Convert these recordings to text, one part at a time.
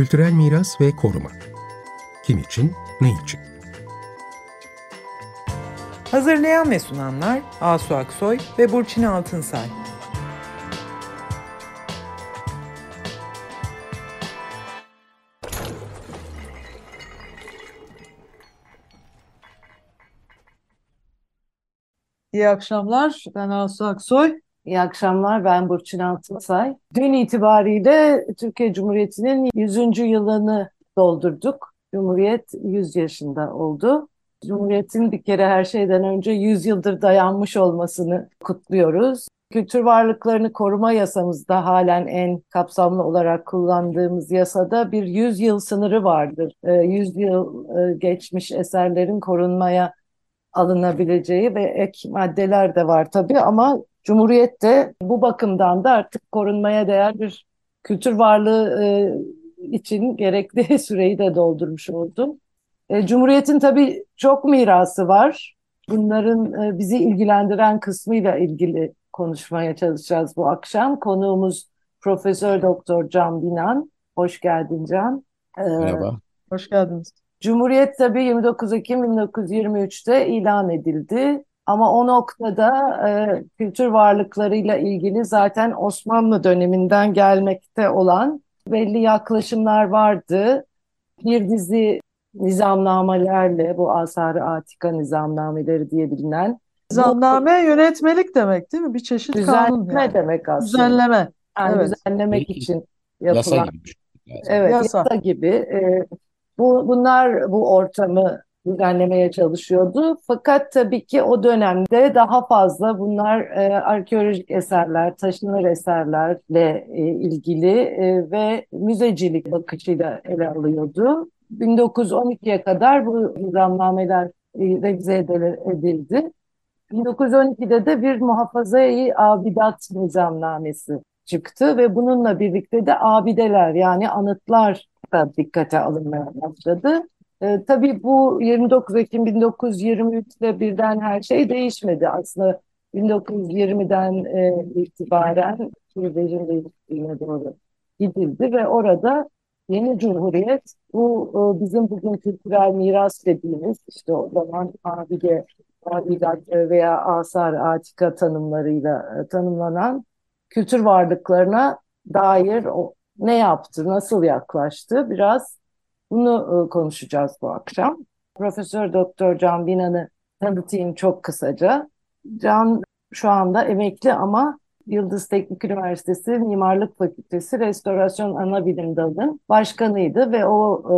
Kültürel miras ve koruma. Kim için, ne için? Hazırlayan ve sunanlar Asu Aksoy ve Burçin Altınsay. İyi akşamlar. Ben Asu Aksoy. İyi akşamlar. Ben Burçin Altınsay. Dün itibariyle Türkiye Cumhuriyeti'nin 100. yılını doldurduk. Cumhuriyet 100 yaşında oldu. Cumhuriyetin bir kere her şeyden önce 100 yıldır dayanmış olmasını kutluyoruz. Kültür varlıklarını koruma yasamızda halen en kapsamlı olarak kullandığımız yasada bir 100 yıl sınırı vardır. 100 yıl e, geçmiş eserlerin korunmaya alınabileceği ve ek maddeler de var tabii ama Cumhuriyet de bu bakımdan da artık korunmaya değer bir kültür varlığı e, için gerekli süreyi de doldurmuş oldu. E, Cumhuriyet'in tabii çok mirası var. Bunların e, bizi ilgilendiren kısmıyla ilgili konuşmaya çalışacağız bu akşam. Konuğumuz Profesör Doktor Can Binan. Hoş geldin Can. E, Merhaba. Hoş geldiniz. Cumhuriyet tabii 29 Ekim 1923'te ilan edildi. Ama o noktada e, kültür varlıklarıyla ilgili zaten Osmanlı döneminden gelmekte olan belli yaklaşımlar vardı. Bir dizi nizamnamelerle bu Asar-ı Atika nizamnameleri diye bilinen. Nizamname bu, yönetmelik demek değil mi? Bir çeşit düzenleme kanun yani. demek aslında. Düzenleme. Yani evet. düzenlemek için yapılan. Yasa gibi. Evet, Yasa. yasa gibi. E, bu, bunlar bu ortamı düzenlemeye çalışıyordu. Fakat tabii ki o dönemde daha fazla bunlar e, arkeolojik eserler, taşınır eserlerle e, ilgili e, ve müzecilik bakışıyla ele alıyordu. 1912'ye kadar bu nizamnameler e, revize edildi. 1912'de de bir muhafazayı abidat nizamnamesi çıktı ve bununla birlikte de abideler yani anıtlar da dikkate alınmaya başladı. E, tabii bu 29 Ekim 1923'te birden her şey değişmedi. Aslında 1920'den e, itibaren sürecin değiştiğine doğru gidildi ve orada yeni cumhuriyet bu e, bizim bugün kültürel miras dediğimiz işte o zaman abide, abidat veya asar, atika tanımlarıyla e, tanımlanan kültür varlıklarına dair o, ne yaptı, nasıl yaklaştı biraz bunu e, konuşacağız bu akşam. Profesör Doktor Can Binan'ı tanıtayım çok kısaca. Can şu anda emekli ama Yıldız Teknik Üniversitesi Mimarlık Fakültesi Restorasyon Ana Bilim Dalı'nın başkanıydı ve o e,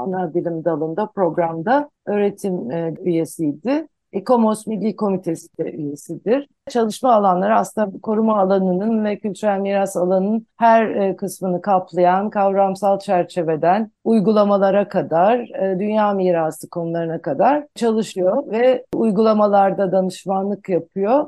ana bilim dalında programda öğretim e, üyesiydi. ECOMOS Milli Komitesi de üyesidir. Çalışma alanları aslında koruma alanının ve kültürel miras alanının her e, kısmını kaplayan kavramsal çerçeveden uygulamalara kadar, e, dünya mirası konularına kadar çalışıyor ve uygulamalarda danışmanlık yapıyor.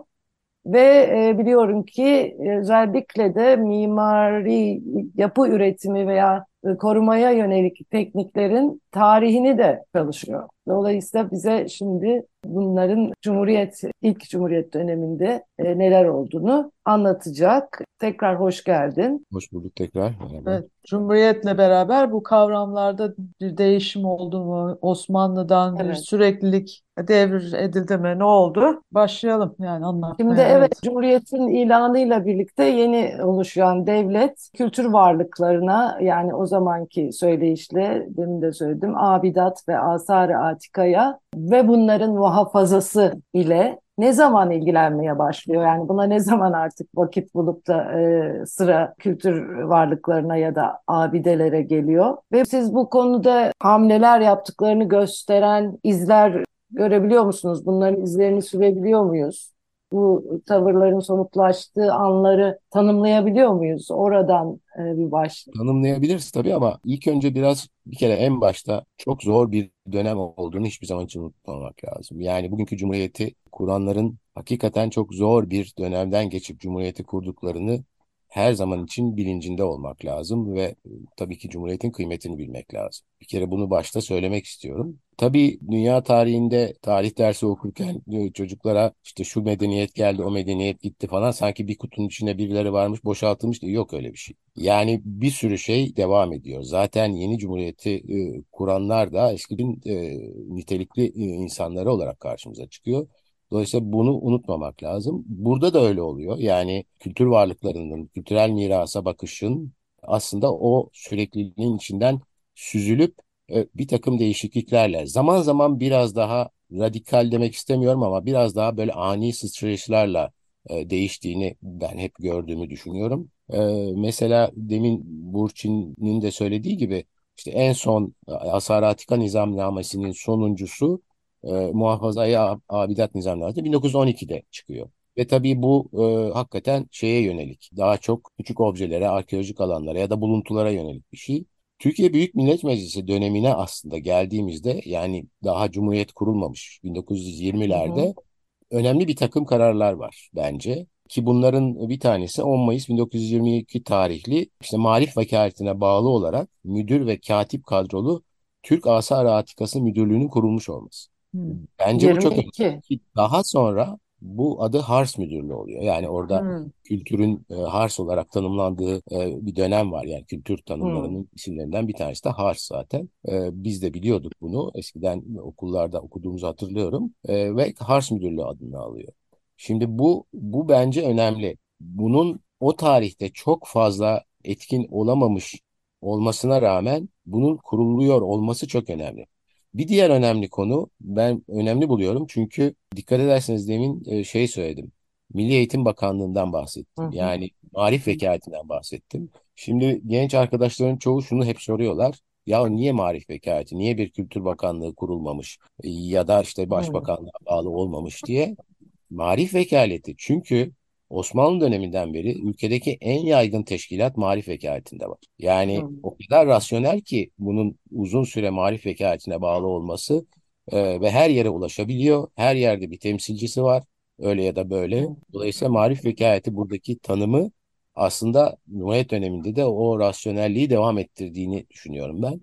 Ve e, biliyorum ki özellikle de mimari yapı üretimi veya korumaya yönelik tekniklerin tarihini de çalışıyor. Dolayısıyla bize şimdi bunların Cumhuriyet, ilk Cumhuriyet döneminde e, neler olduğunu anlatacak. Tekrar hoş geldin. Hoş bulduk tekrar. Merhaba. Evet, Cumhuriyet'le beraber bu kavramlarda bir değişim oldu mu? Osmanlı'dan bir Evet. süreklilik devir edildi mi? Ne oldu? Başlayalım yani anlatmaya. Şimdi evet Cumhuriyet'in ilanıyla birlikte yeni oluşan devlet kültür varlıklarına yani o zamanki söyleyişle demin de söyledim abidat ve asar-ı atikaya ve bunların muhafazası ile ne zaman ilgilenmeye başlıyor? Yani buna ne zaman artık vakit bulup da e, sıra kültür varlıklarına ya da abidelere geliyor? Ve siz bu konuda hamleler yaptıklarını gösteren izler görebiliyor musunuz? Bunların izlerini sürebiliyor muyuz? Bu tavırların somutlaştığı anları tanımlayabiliyor muyuz? Oradan e, bir başlayalım. Tanımlayabiliriz tabii ama ilk önce biraz bir kere en başta çok zor bir dönem olduğunu hiçbir zaman için unutmamak lazım. Yani bugünkü Cumhuriyeti kuranların hakikaten çok zor bir dönemden geçip Cumhuriyeti kurduklarını her zaman için bilincinde olmak lazım ve e, tabii ki Cumhuriyet'in kıymetini bilmek lazım. Bir kere bunu başta söylemek istiyorum. Tabii dünya tarihinde tarih dersi okurken e, çocuklara işte şu medeniyet geldi, o medeniyet gitti falan sanki bir kutunun içinde birileri varmış, boşaltılmış diye yok öyle bir şey. Yani bir sürü şey devam ediyor. Zaten yeni cumhuriyeti e, kuranlar da eskinin e, nitelikli e, insanları olarak karşımıza çıkıyor. Dolayısıyla bunu unutmamak lazım. Burada da öyle oluyor. Yani kültür varlıklarının, kültürel mirasa bakışın aslında o sürekliliğin içinden süzülüp e, bir takım değişikliklerle zaman zaman biraz daha radikal demek istemiyorum ama biraz daha böyle ani sıçrayışlarla e, değiştiğini ben hep gördüğümü düşünüyorum. E, mesela demin Burçin'in de söylediği gibi işte en son Asaratika Nizamnamesi'nin sonuncusu e, Muhafazayı Abidat Nizamnamesi 1912'de çıkıyor. Ve tabii bu e, hakikaten şeye yönelik, daha çok küçük objelere, arkeolojik alanlara ya da buluntulara yönelik bir şey. Türkiye Büyük Millet Meclisi dönemine aslında geldiğimizde yani daha Cumhuriyet kurulmamış 1920'lerde hı hı. önemli bir takım kararlar var bence. Ki bunların bir tanesi 10 Mayıs 1922 tarihli işte Marif Vekaletine bağlı olarak müdür ve katip kadrolu Türk Asar Atikası Müdürlüğü'nün kurulmuş olması. Hmm. Bence bu çok önemli. Daha sonra bu adı Hars Müdürlüğü oluyor. Yani orada hmm. kültürün e, Hars olarak tanımlandığı e, bir dönem var. Yani kültür tanımlarının hmm. isimlerinden bir tanesi de Hars zaten. E, biz de biliyorduk bunu. Eskiden okullarda okuduğumuzu hatırlıyorum. E, ve Hars Müdürlüğü adını alıyor. Şimdi bu bu bence önemli. Bunun o tarihte çok fazla etkin olamamış olmasına rağmen bunun kuruluyor olması çok önemli. Bir diğer önemli konu ben önemli buluyorum çünkü dikkat ederseniz demin e, şey söyledim. Milli Eğitim Bakanlığı'ndan bahsettim. Hı hı. Yani marif vekaletinden bahsettim. Şimdi genç arkadaşların çoğu şunu hep soruyorlar. Ya niye marif vekaleti, niye bir kültür bakanlığı kurulmamış ya da işte başbakanlığa bağlı olmamış diye. Marif vekaleti çünkü Osmanlı döneminden beri ülkedeki en yaygın teşkilat marif vekaletinde var. Yani hmm. o kadar rasyonel ki bunun uzun süre marif vekaletine bağlı olması e, ve her yere ulaşabiliyor. Her yerde bir temsilcisi var. Öyle ya da böyle. Dolayısıyla marif vekaleti buradaki tanımı aslında Cumhuriyet döneminde de o rasyonelliği devam ettirdiğini düşünüyorum ben.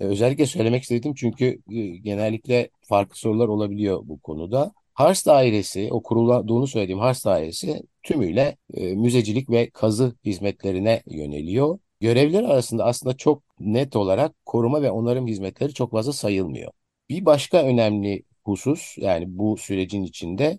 E, özellikle söylemek istedim çünkü e, genellikle farklı sorular olabiliyor bu konuda. Hars dairesi, o kurulduğunu söylediğim Hars dairesi tümüyle e, müzecilik ve kazı hizmetlerine yöneliyor. Görevler arasında aslında çok net olarak koruma ve onarım hizmetleri çok fazla sayılmıyor. Bir başka önemli husus yani bu sürecin içinde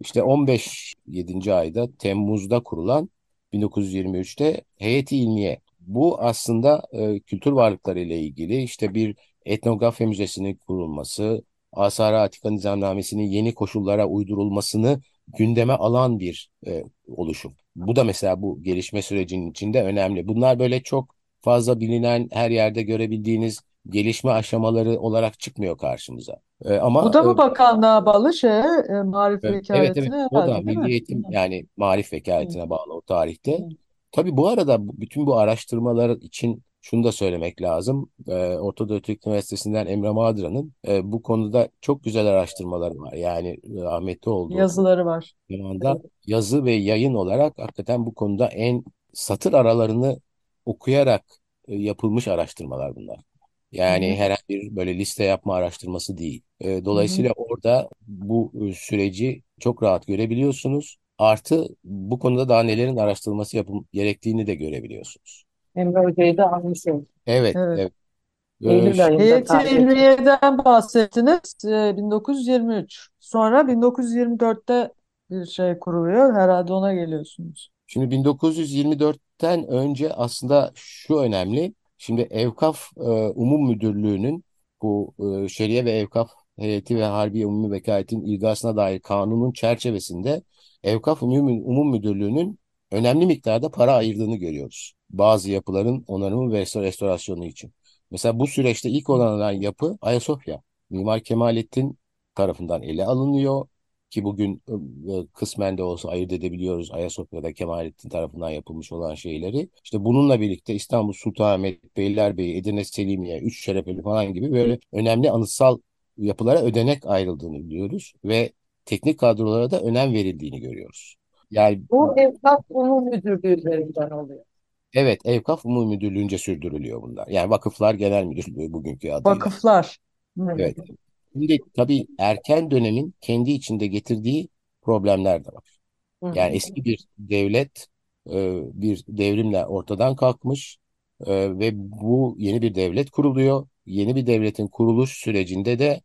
işte 15 7. ayda Temmuz'da kurulan 1923'te Heyeti İlmiye. Bu aslında e, kültür varlıkları ile ilgili işte bir etnografya müzesinin kurulması, Asar-ı Atika Nizamnamesi'nin yeni koşullara uydurulmasını gündeme alan bir e, oluşum. Bu da mesela bu gelişme sürecinin içinde önemli. Bunlar böyle çok fazla bilinen, her yerde görebildiğiniz gelişme aşamaları olarak çıkmıyor karşımıza. E, ama Bu da mı bakanlığa bağlı şeye, e, marif evet, vekaletine evet, o da Milli Eğitim yani marif vekaletine bağlı o tarihte. Tabii bu arada bütün bu araştırmalar için şunu da söylemek lazım. E, Orta Doğu Teknik Üniversitesi'nden Emre Mağdıra'nın e, bu konuda çok güzel araştırmaları var. Yani rahmetli oldu. Yazıları var. Zamanda evet. yazı ve yayın olarak hakikaten bu konuda en satır aralarını okuyarak e, yapılmış araştırmalar bunlar. Yani Hı-hı. herhangi bir böyle liste yapma araştırması değil. E, dolayısıyla Hı-hı. orada bu e, süreci çok rahat görebiliyorsunuz. Artı bu konuda daha nelerin araştırılması yapım gerektiğini de görebiliyorsunuz. Emre Hoca'yı da almış olduk. Evet, Evet. evet. Eylül ayında Heyeti kaybettik. İlmiye'den bahsettiniz. Ee, 1923. Sonra 1924'te bir şey kuruluyor. Herhalde ona geliyorsunuz. Şimdi 1924'ten önce aslında şu önemli. Şimdi Evkaf e, Umum Müdürlüğü'nün bu e, Şeriye ve Evkaf Heyeti ve Harbi Umumi Vekaletin ilgasına dair kanunun çerçevesinde Evkaf Umum, Umum Müdürlüğü'nün önemli miktarda para ayırdığını görüyoruz. Bazı yapıların onarımı ve restorasyonu için. Mesela bu süreçte ilk onanan yapı Ayasofya. Mimar Kemalettin tarafından ele alınıyor ki bugün ıı, kısmen de olsa ayırt edebiliyoruz Ayasofya'da Kemalettin tarafından yapılmış olan şeyleri. İşte bununla birlikte İstanbul Sultanahmet, Beylerbeyi, Edirne Selimiye, Üç Şerefeli falan gibi böyle önemli anıtsal yapılara ödenek ayrıldığını biliyoruz ve teknik kadrolara da önem verildiğini görüyoruz. Yani Bu Evkaf Umum Müdürlüğü üzerinden oluyor. Evet Evkaf Umum Müdürlüğü'nce sürdürülüyor bunlar. Yani Vakıflar Genel Müdürlüğü bugünkü adıyla. Vakıflar. Hı. Evet. Şimdi tabii erken dönemin kendi içinde getirdiği problemler de var. Hı. Yani eski bir devlet e, bir devrimle ortadan kalkmış e, ve bu yeni bir devlet kuruluyor. Yeni bir devletin kuruluş sürecinde de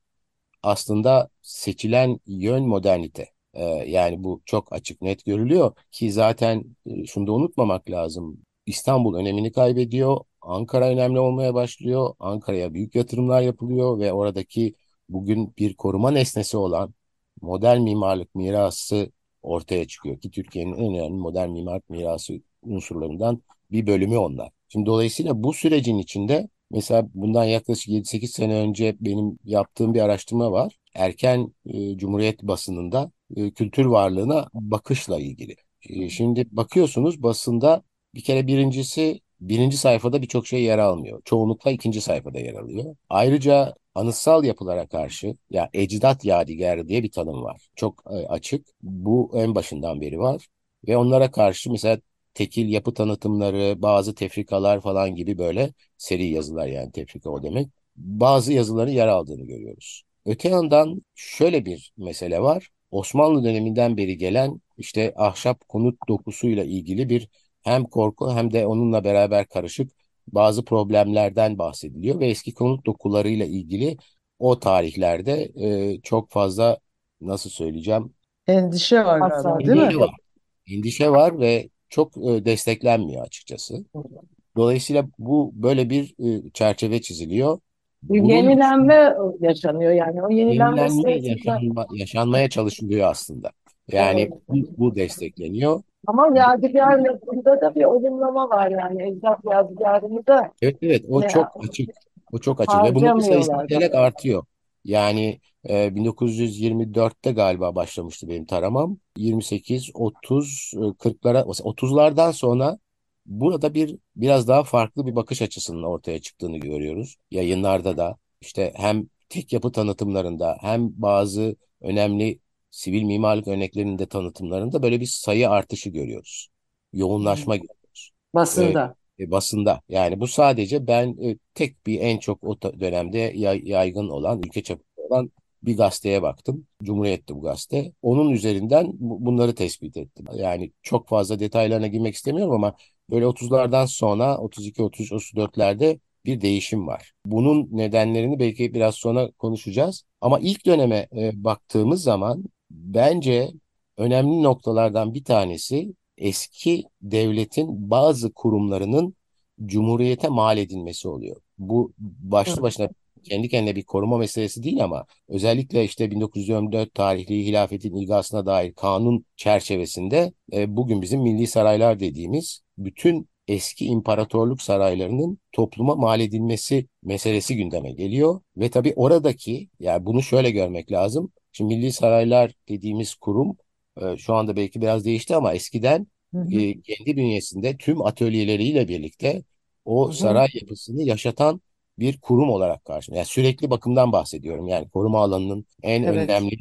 aslında seçilen yön modernite. E, yani bu çok açık net görülüyor ki zaten şunu da unutmamak lazım. İstanbul önemini kaybediyor. Ankara önemli olmaya başlıyor. Ankara'ya büyük yatırımlar yapılıyor ve oradaki bugün bir koruma nesnesi olan modern mimarlık mirası ortaya çıkıyor ki Türkiye'nin en önemli modern mimarlık mirası unsurlarından bir bölümü onlar. Şimdi dolayısıyla bu sürecin içinde mesela bundan yaklaşık 7-8 sene önce benim yaptığım bir araştırma var. Erken e, Cumhuriyet basınında e, kültür varlığına bakışla ilgili. E, şimdi bakıyorsunuz basında bir kere birincisi birinci sayfada birçok şey yer almıyor. Çoğunlukla ikinci sayfada yer alıyor. Ayrıca anıtsal yapılara karşı ya ecdat yadigarı diye bir tanım var. Çok e, açık. Bu en başından beri var. Ve onlara karşı mesela tekil yapı tanıtımları, bazı tefrikalar falan gibi böyle seri yazılar yani tefrika o demek. Bazı yazıların yer aldığını görüyoruz. Öte yandan şöyle bir mesele var. Osmanlı döneminden beri gelen işte ahşap konut dokusuyla ilgili bir hem korku hem de onunla beraber karışık bazı problemlerden bahsediliyor ve eski konut dokularıyla ilgili o tarihlerde e, çok fazla nasıl söyleyeceğim Endişe var galiba, değil mi? endişe var. Endişe var ve çok e, desteklenmiyor açıkçası. Dolayısıyla bu böyle bir e, çerçeve çiziliyor. Bir Bunun yenilenme yaşanıyor yani. O yenilenme yenilenme yaşanma, yaşanmaya çalışılıyor aslında. Yani bu, bu destekleniyor. Ama yadigar lafında da bir olumlama var yani. Ecdat yadigarını da Evet evet o ne, çok açık. O çok açık ve bunun sayısı harcamıyorlar da. artıyor. Yani e, 1924'te galiba başlamıştı benim taramam. 28, 30, e, 40'lara, mesela 30'lardan sonra burada bir biraz daha farklı bir bakış açısının ortaya çıktığını görüyoruz. Yayınlarda da işte hem tek yapı tanıtımlarında hem bazı önemli sivil mimarlık örneklerinde tanıtımlarında böyle bir sayı artışı görüyoruz. Yoğunlaşma görüyoruz. E, basında. e, basında. Yani bu sadece ben e, tek bir en çok o dönemde yay- yaygın olan, ülke çapında olan bir gazeteye baktım. Cumhuriyet'ti bu gazete. Onun üzerinden bu- bunları tespit ettim. Yani çok fazla detaylarına girmek istemiyorum ama böyle 30'lardan sonra 32, 33, 34'lerde bir değişim var. Bunun nedenlerini belki biraz sonra konuşacağız. Ama ilk döneme e, baktığımız zaman bence önemli noktalardan bir tanesi eski devletin bazı kurumlarının cumhuriyete mal edilmesi oluyor. Bu başlı başına kendi kendine bir koruma meselesi değil ama özellikle işte 1924 tarihli hilafetin ilgasına dair kanun çerçevesinde e, bugün bizim milli saraylar dediğimiz bütün eski imparatorluk saraylarının topluma mal edilmesi meselesi gündeme geliyor ve tabii oradaki yani bunu şöyle görmek lazım. Şimdi milli saraylar dediğimiz kurum e, şu anda belki biraz değişti ama eskiden Hı hı. e, kendi bünyesinde tüm atölyeleriyle birlikte o Hı hı. saray yapısını yaşatan bir kurum olarak karşımda. Yani sürekli bakımdan bahsediyorum. Yani koruma alanının en Evet. önemli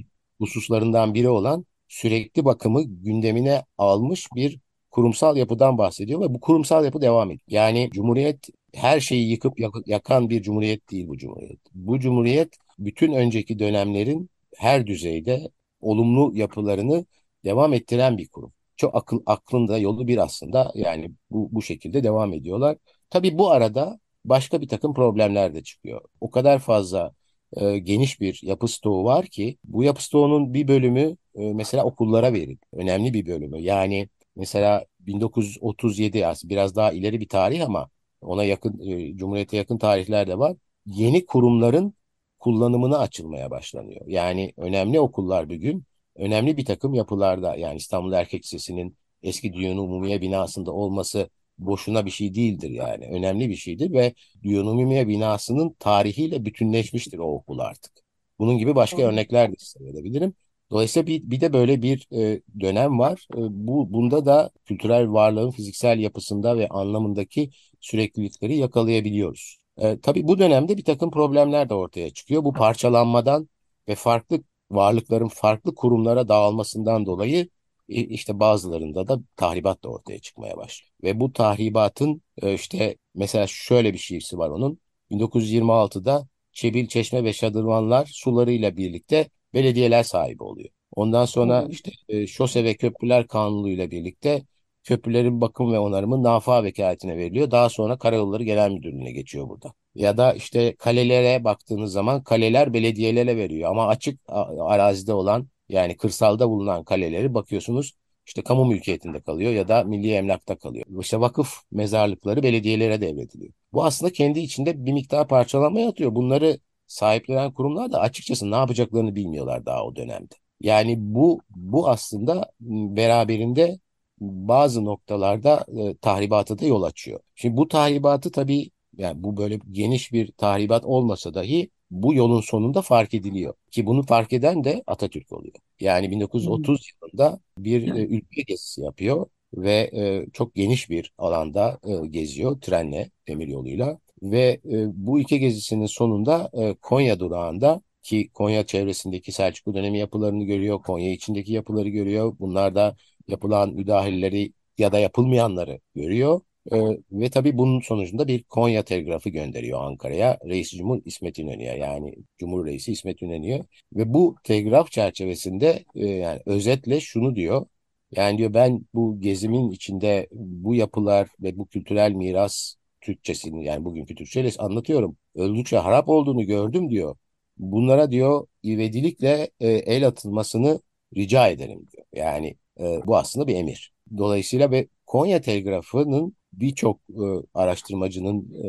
hususlarından biri olan sürekli bakımı gündemine almış bir kurumsal yapıdan bahsediyor ve bu kurumsal yapı devam ediyor. Yani Cumhuriyet her şeyi yıkıp yak- yakan bir cumhuriyet değil bu cumhuriyet. Bu cumhuriyet bütün önceki dönemlerin her düzeyde olumlu yapılarını devam ettiren bir kurum. Çok akıl aklında yolu bir aslında. Yani bu bu şekilde devam ediyorlar. Tabii bu arada başka bir takım problemler de çıkıyor. O kadar fazla e, geniş bir yapı stoğu var ki bu yapı stoğunun bir bölümü e, mesela okullara verildi. Önemli bir bölümü. Yani mesela 1937 aslında biraz daha ileri bir tarih ama ona yakın e, Cumhuriyet'e yakın tarihler de var. Yeni kurumların kullanımına açılmaya başlanıyor. Yani önemli okullar bugün önemli bir takım yapılarda yani İstanbul Erkek Lisesi'nin eski Diyon Umumiye binasında olması boşuna bir şey değildir yani. Önemli bir şeydir ve Diyon Umumiye binasının tarihiyle bütünleşmiştir o okul artık. Bunun gibi başka örnekler de sayabilirim. Dolayısıyla bir, bir de böyle bir e, dönem var. E, bu bunda da kültürel varlığın fiziksel yapısında ve anlamındaki süreklilikleri yakalayabiliyoruz. E, tabii bu dönemde bir takım problemler de ortaya çıkıyor. Bu parçalanmadan ve farklı varlıkların farklı kurumlara dağılmasından dolayı işte bazılarında da tahribat da ortaya çıkmaya başlıyor. Ve bu tahribatın e, işte mesela şöyle bir şiirsi var onun. 1926'da Çebil, Çeşme ve Şadırvanlar sularıyla birlikte belediyeler sahibi oluyor. Ondan sonra işte e, Şose ve Köprüler Kanunu ile birlikte köprülerin bakım ve onarımı NAFA vekaletine veriliyor. Daha sonra Karayolları Genel Müdürlüğü'ne geçiyor burada. Ya da işte kalelere baktığınız zaman kaleler belediyelere veriyor ama açık arazide olan yani kırsalda bulunan kaleleri bakıyorsunuz işte kamu mülkiyetinde kalıyor ya da milli emlakta kalıyor. İşte vakıf mezarlıkları belediyelere devrediliyor. Bu aslında kendi içinde bir miktar parçalanma yatıyor. Bunları sahiplenen kurumlar da açıkçası ne yapacaklarını bilmiyorlar daha o dönemde. Yani bu bu aslında beraberinde bazı noktalarda e, tahribata da yol açıyor. Şimdi bu tahribatı tabii yani bu böyle geniş bir tahribat olmasa dahi bu yolun sonunda fark ediliyor. Ki bunu fark eden de Atatürk oluyor. Yani 1930 hmm. yılında bir e, ülke gezisi yapıyor ve e, çok geniş bir alanda e, geziyor trenle, demir yoluyla. Ve e, bu ülke gezisinin sonunda e, Konya durağında ki Konya çevresindeki Selçuklu dönemi yapılarını görüyor, Konya içindeki yapıları görüyor. Bunlarda yapılan müdahaleleri ya da yapılmayanları görüyor. Ee, ve tabii bunun sonucunda bir Konya telgrafı gönderiyor Ankara'ya. Reis Cumhur İsmet İnönü'ye yani Cumhur Reisi İsmet İnönü'ye. Ve bu telgraf çerçevesinde e, yani özetle şunu diyor. Yani diyor ben bu gezimin içinde bu yapılar ve bu kültürel miras Türkçesini yani bugünkü Türkçeyle anlatıyorum. Öldükçe harap olduğunu gördüm diyor. Bunlara diyor ivedilikle e, el atılmasını rica ederim diyor. Yani e, bu aslında bir emir. Dolayısıyla ve Konya Telgrafı'nın birçok e, araştırmacının e,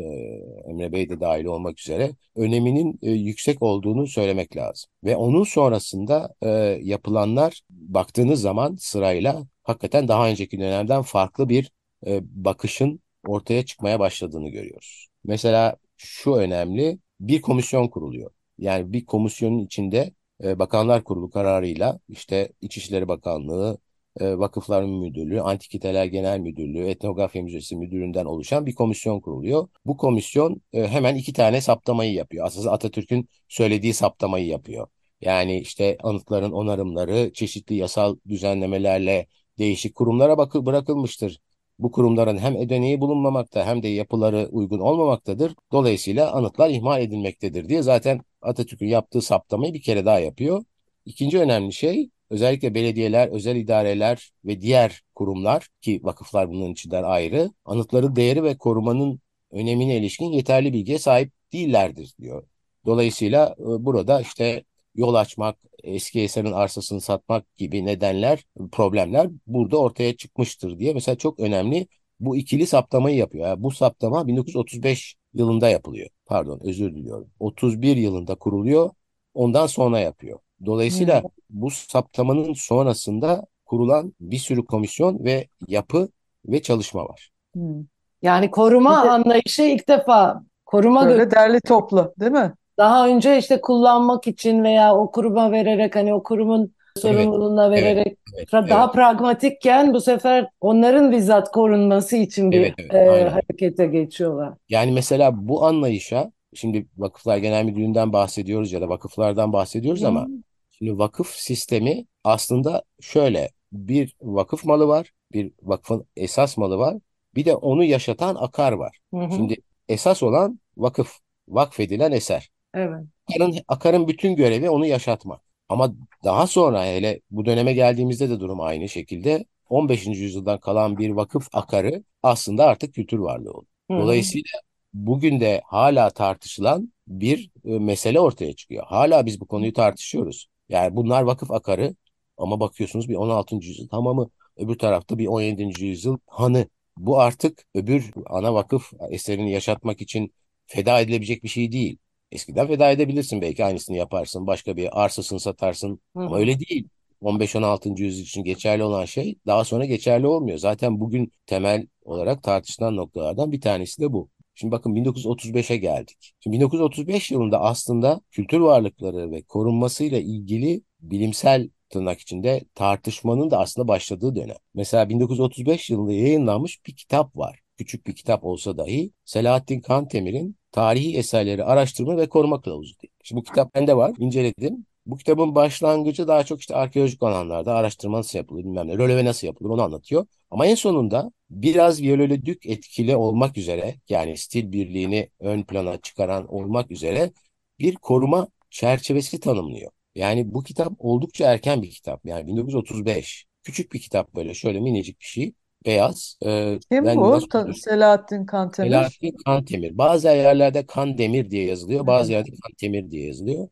Emre Bey de dahil olmak üzere öneminin e, yüksek olduğunu söylemek lazım. Ve onun sonrasında e, yapılanlar baktığınız zaman sırayla hakikaten daha önceki dönemden farklı bir e, bakışın ortaya çıkmaya başladığını görüyoruz. Mesela şu önemli bir komisyon kuruluyor. Yani bir komisyonun içinde e, Bakanlar Kurulu kararıyla işte İçişleri Bakanlığı, e, Vakıflar Müdürlüğü, Antikiteler Genel Müdürlüğü, Etnografya Müzesi Müdürü'nden oluşan bir komisyon kuruluyor. Bu komisyon e, hemen iki tane saptamayı yapıyor. Aslında Atatürk'ün söylediği saptamayı yapıyor. Yani işte anıtların onarımları çeşitli yasal düzenlemelerle değişik kurumlara bakı bırakılmıştır. Bu kurumların hem ödeneği bulunmamakta hem de yapıları uygun olmamaktadır. Dolayısıyla anıtlar ihmal edilmektedir diye zaten Atatürk'ün yaptığı saptamayı bir kere daha yapıyor. İkinci önemli şey özellikle belediyeler, özel idareler ve diğer kurumlar ki vakıflar bunun içinden ayrı anıtların değeri ve korumanın önemine ilişkin yeterli bilgiye sahip değillerdir diyor. Dolayısıyla e, burada işte yol açmak, eski eserin arsasını satmak gibi nedenler, problemler burada ortaya çıkmıştır diye mesela çok önemli bu ikili saptamayı yapıyor. Yani bu saptama 1935 yılında yapılıyor. Pardon özür diliyorum. 31 yılında kuruluyor. Ondan sonra yapıyor. Dolayısıyla hmm. bu saptamanın sonrasında kurulan bir sürü komisyon ve yapı ve çalışma var. Hmm. Yani koruma de, anlayışı ilk defa koruma böyle derli toplu değil mi? Daha önce işte kullanmak için veya o kuruma vererek hani o kurumun sorumluluğuna evet, vererek evet, evet, daha evet. pragmatikken bu sefer onların bizzat korunması için bir evet, evet, e, harekete geçiyorlar. Yani mesela bu anlayışa şimdi Vakıflar Genel Müdürlüğü'nden bahsediyoruz ya da vakıflardan bahsediyoruz hmm. ama Şimdi vakıf sistemi aslında şöyle bir vakıf malı var, bir vakfın esas malı var, bir de onu yaşatan akar var. Hı hı. Şimdi esas olan vakıf, vakfedilen eser. Evet. Akarın, akarın bütün görevi onu yaşatmak. Ama daha sonra hele bu döneme geldiğimizde de durum aynı şekilde 15. yüzyıldan kalan bir vakıf akarı aslında artık kültür varlığı oldu. Dolayısıyla bugün de hala tartışılan bir e, mesele ortaya çıkıyor. Hala biz bu konuyu tartışıyoruz. Yani bunlar vakıf akarı ama bakıyorsunuz bir 16. yüzyıl tamamı öbür tarafta bir 17. yüzyıl hanı. Bu artık öbür ana vakıf eserini yaşatmak için feda edilebilecek bir şey değil. Eskiden feda edebilirsin belki aynısını yaparsın. Başka bir arsasını satarsın Hı. ama öyle değil. 15-16. yüzyıl için geçerli olan şey daha sonra geçerli olmuyor. Zaten bugün temel olarak tartışılan noktalardan bir tanesi de bu. Şimdi bakın 1935'e geldik. Şimdi 1935 yılında aslında kültür varlıkları ve korunmasıyla ilgili bilimsel tırnak içinde tartışmanın da aslında başladığı dönem. Mesela 1935 yılında yayınlanmış bir kitap var. Küçük bir kitap olsa dahi Selahattin Kantemir'in Tarihi Eserleri Araştırma ve Koruma Kılavuzu diye. Şimdi bu kitap bende var, inceledim. Bu kitabın başlangıcı daha çok işte arkeolojik alanlarda araştırma nasıl yapılır bilmem ne, röleve nasıl yapılır onu anlatıyor. Ama en sonunda biraz Viollet-le-Duc etkili olmak üzere yani stil birliğini ön plana çıkaran olmak üzere bir koruma çerçevesi tanımlıyor. Yani bu kitap oldukça erken bir kitap. Yani 1935. Küçük bir kitap böyle şöyle minicik bir şey. Beyaz. Ee, Kim ben bu? Ta- Selahattin Kantemir. Selahattin Kantemir. Bazı yerlerde Kandemir diye yazılıyor, bazı Evet. yerde Kantemir diye yazılıyor.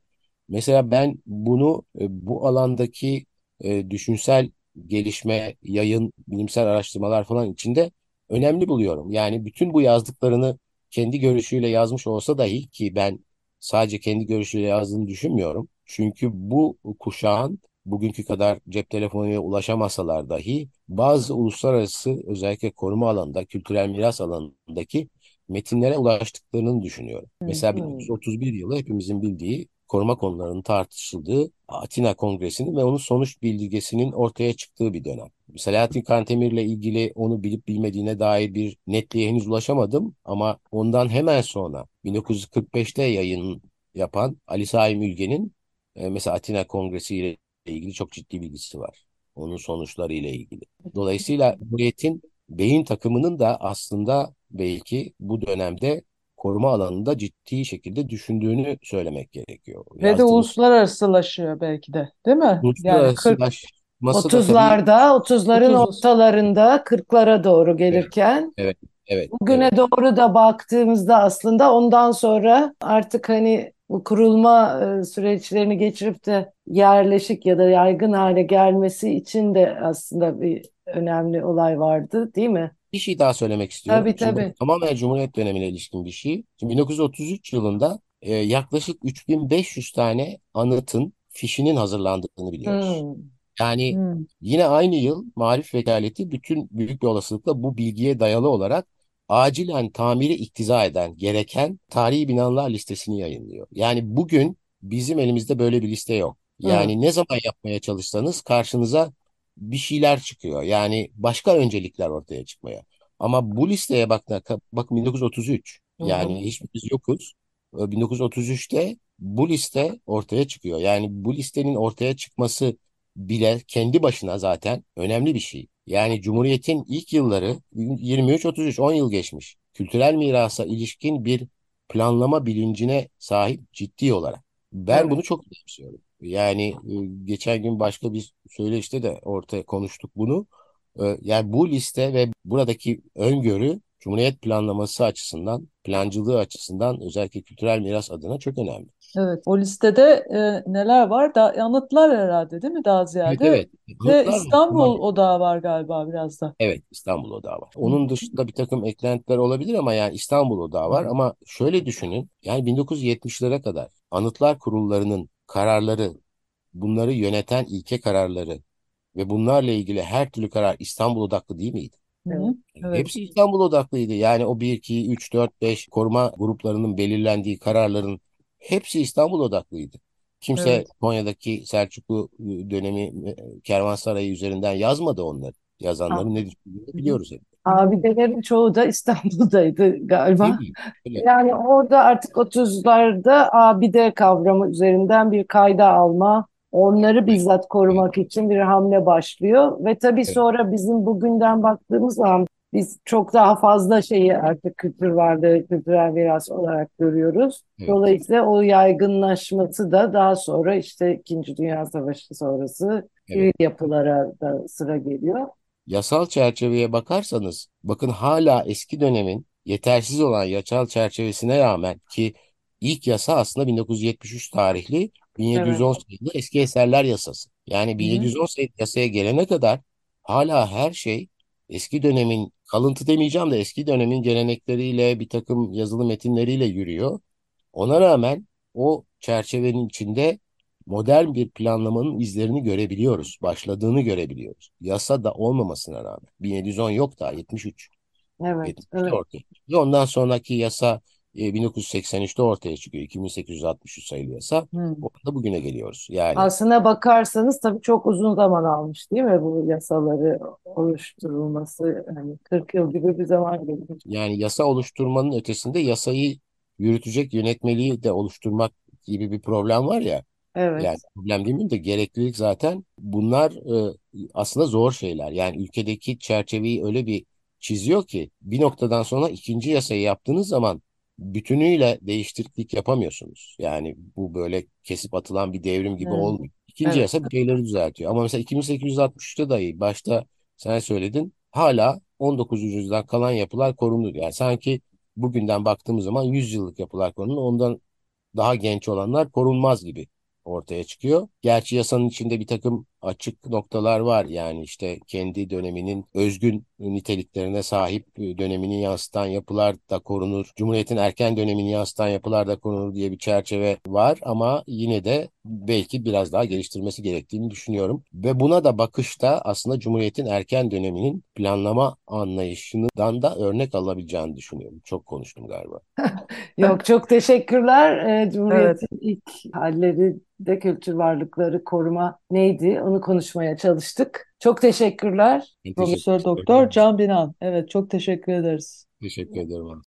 Mesela ben bunu e, bu alandaki e, düşünsel gelişme, yayın, bilimsel araştırmalar falan içinde önemli buluyorum. Yani bütün bu yazdıklarını kendi görüşüyle yazmış olsa dahi ki ben sadece kendi görüşüyle yazdığını düşünmüyorum. Çünkü bu kuşağın bugünkü kadar cep telefonuyla ulaşamasalar dahi bazı uluslararası özellikle koruma alanında, kültürel miras alanındaki metinlere ulaştıklarını düşünüyorum. Mesela hı. 1931 yılı hepimizin bildiği koruma konularının tartışıldığı Atina Kongresi'nin ve onun sonuç bildirgesinin ortaya çıktığı bir dönem. Selahattin Kantemir'le ilgili onu bilip bilmediğine dair bir netliğe henüz ulaşamadım ama ondan hemen sonra 1945'te yayın yapan Ali Saim Ülgen'in e, mesela Atina Kongresi ile ilgili çok ciddi bilgisi var. Onun sonuçları ile ilgili. Dolayısıyla Cumhuriyet'in beyin takımının da aslında belki bu dönemde koruma alanında ciddi şekilde düşündüğünü söylemek gerekiyor. Ve de Yazdığı uluslararasılaşıyor belki de, değil mi? Yani 40 uluslararasılaşması da tabii 30'larda, 30'ların 30 ortalarında 40'lara doğru evet, gelirken evet, evet, bugüne evet. doğru da baktığımızda aslında ondan sonra artık hani bu kurulma e, süreçlerini geçirip de yerleşik ya da yaygın hale gelmesi için de aslında bir önemli olay vardı, değil mi? Bir şey daha söylemek istiyorum. Tabii Şimdi tabii. tamamen Cumhuriyet dönemine ilişkin bir şey. Şimdi 1933 yılında e, yaklaşık 3500 tane anıtın fişinin hazırlandığını biliyoruz. Hmm. Yani Hmm. yine aynı yıl Marif Vekaleti bütün büyük bir olasılıkla bu bilgiye dayalı olarak acilen tamiri iktiza eden gereken tarihi binalar listesini yayınlıyor. Yani bugün bizim elimizde böyle bir liste yok. Yani ne zaman yapmaya çalışsanız karşınıza bir şeyler çıkıyor. Yani başka öncelikler ortaya çıkmaya. Ama bu listeye bakın, bakın 1933. Hı hı. Yani hiçbirimiz yokuz. Ee, 1933'te bu liste ortaya çıkıyor. Yani bu listenin ortaya çıkması bile kendi başına zaten önemli bir şey. Yani Cumhuriyet'in ilk yılları 23-33 10 yıl geçmiş. Kültürel mirasa ilişkin bir planlama bilincine sahip ciddi olarak. Ben Evet. bunu çok önemsiyorum. Yani e, geçen gün başka bir söyleşte de ortaya konuştuk bunu. E, Yani bu liste ve buradaki öngörü Cumhuriyet planlaması açısından, plancılığı açısından özellikle kültürel miras adına çok önemli. Evet, o listede e, neler var? Da, anıtlar herhalde değil mi daha Evet ziyade? evet. Ve Anıtlar var. İstanbul Bunlar Odağı var galiba biraz da. Evet, İstanbul Odağı var. Onun dışında bir takım eklentiler olabilir ama yani İstanbul Odağı var. Ama şöyle düşünün, yani 1970'lere kadar Anıtlar Kurullarının kararları, bunları yöneten ilke kararları ve bunlarla ilgili her türlü karar İstanbul odaklı değil miydi? Evet. Evet. Hepsi İstanbul odaklıydı. Yani o 1, 2, 3, 4, 5 koruma gruplarının belirlendiği kararların hepsi İstanbul odaklıydı. Kimse Evet. Konya'daki Selçuklu e, dönemi e, kervansarayı üzerinden yazmadı onları. Yazanların ne düşündüğünü biliyoruz hep. Abidelerin çoğu da İstanbul'daydı galiba. Yani orada artık 30'larda abide kavramı üzerinden bir kayda alma, onları bizzat korumak için bir hamle başlıyor. Ve tabii sonra bizim bugünden baktığımız zaman biz çok daha fazla şeyi artık kültür varlığı, kültürel miras olarak görüyoruz. Dolayısıyla o yaygınlaşması da daha sonra işte İkinci Dünya Savaşı sonrası Evet. yapılara da sıra geliyor. Yasal çerçeveye bakarsanız bakın hala eski dönemin yetersiz olan yasal çerçevesine rağmen ki ilk yasa aslında 1973 tarihli Evet. 1710 sayılı eski eserler yasası. Yani Hı hı. 1710 sayılı yasaya gelene kadar hala her şey eski dönemin kalıntı demeyeceğim de eski dönemin gelenekleriyle bir takım yazılı metinleriyle yürüyor. Ona rağmen o çerçevenin içinde modern bir planlamanın izlerini görebiliyoruz. Başladığını görebiliyoruz. Yasa da olmamasına rağmen. 1710 yok daha 73. Evet, 73'te evet. ortaya. Ondan sonraki yasa e, 1983'te ortaya çıkıyor. 2863 sayılı yasa. Hı. Orada bugüne geliyoruz. Yani Aslına bakarsanız tabii çok uzun zaman almış değil mi bu yasaları oluşturulması? Yani 40 yıl gibi bir zaman geçmiş. yani yasa oluşturmanın ötesinde yasayı yürütecek yönetmeliği de oluşturmak gibi bir problem var ya. Evet. Yani problem değil mi de gereklilik zaten bunlar e, aslında zor şeyler. Yani ülkedeki çerçeveyi öyle bir çiziyor ki bir noktadan sonra ikinci yasayı yaptığınız zaman bütünüyle değişiklik yapamıyorsunuz. Yani bu böyle kesip atılan bir devrim gibi Hmm. olmuyor. İkinci Evet. yasa bir şeyleri düzeltiyor. Ama mesela 2863'te dahi başta sen söyledin hala 19. yüzyıldan kalan yapılar korunur. Yani sanki bugünden baktığımız zaman 100 yıllık yapılar korunur. Ondan daha genç olanlar korunmaz gibi ortaya çıkıyor. Gerçi yasanın içinde bir takım açık noktalar var. Yani işte kendi döneminin özgün niteliklerine sahip dönemini yansıtan yapılar da korunur. Cumhuriyet'in erken dönemini yansıtan yapılar da korunur diye bir çerçeve var ama yine de belki biraz daha geliştirmesi gerektiğini düşünüyorum. Ve buna da bakışta aslında Cumhuriyet'in erken döneminin planlama anlayışından da örnek alabileceğini düşünüyorum. Çok konuştum galiba. Yok çok teşekkürler. Ee, Cumhuriyet'in ilk halleri de kültür varlıkları koruma neydi? Onu konuşmaya çalıştık. Çok teşekkürler. Teşekkür Profesör. Doktor Can Binan. Evet çok teşekkür ederiz. Teşekkür ederim.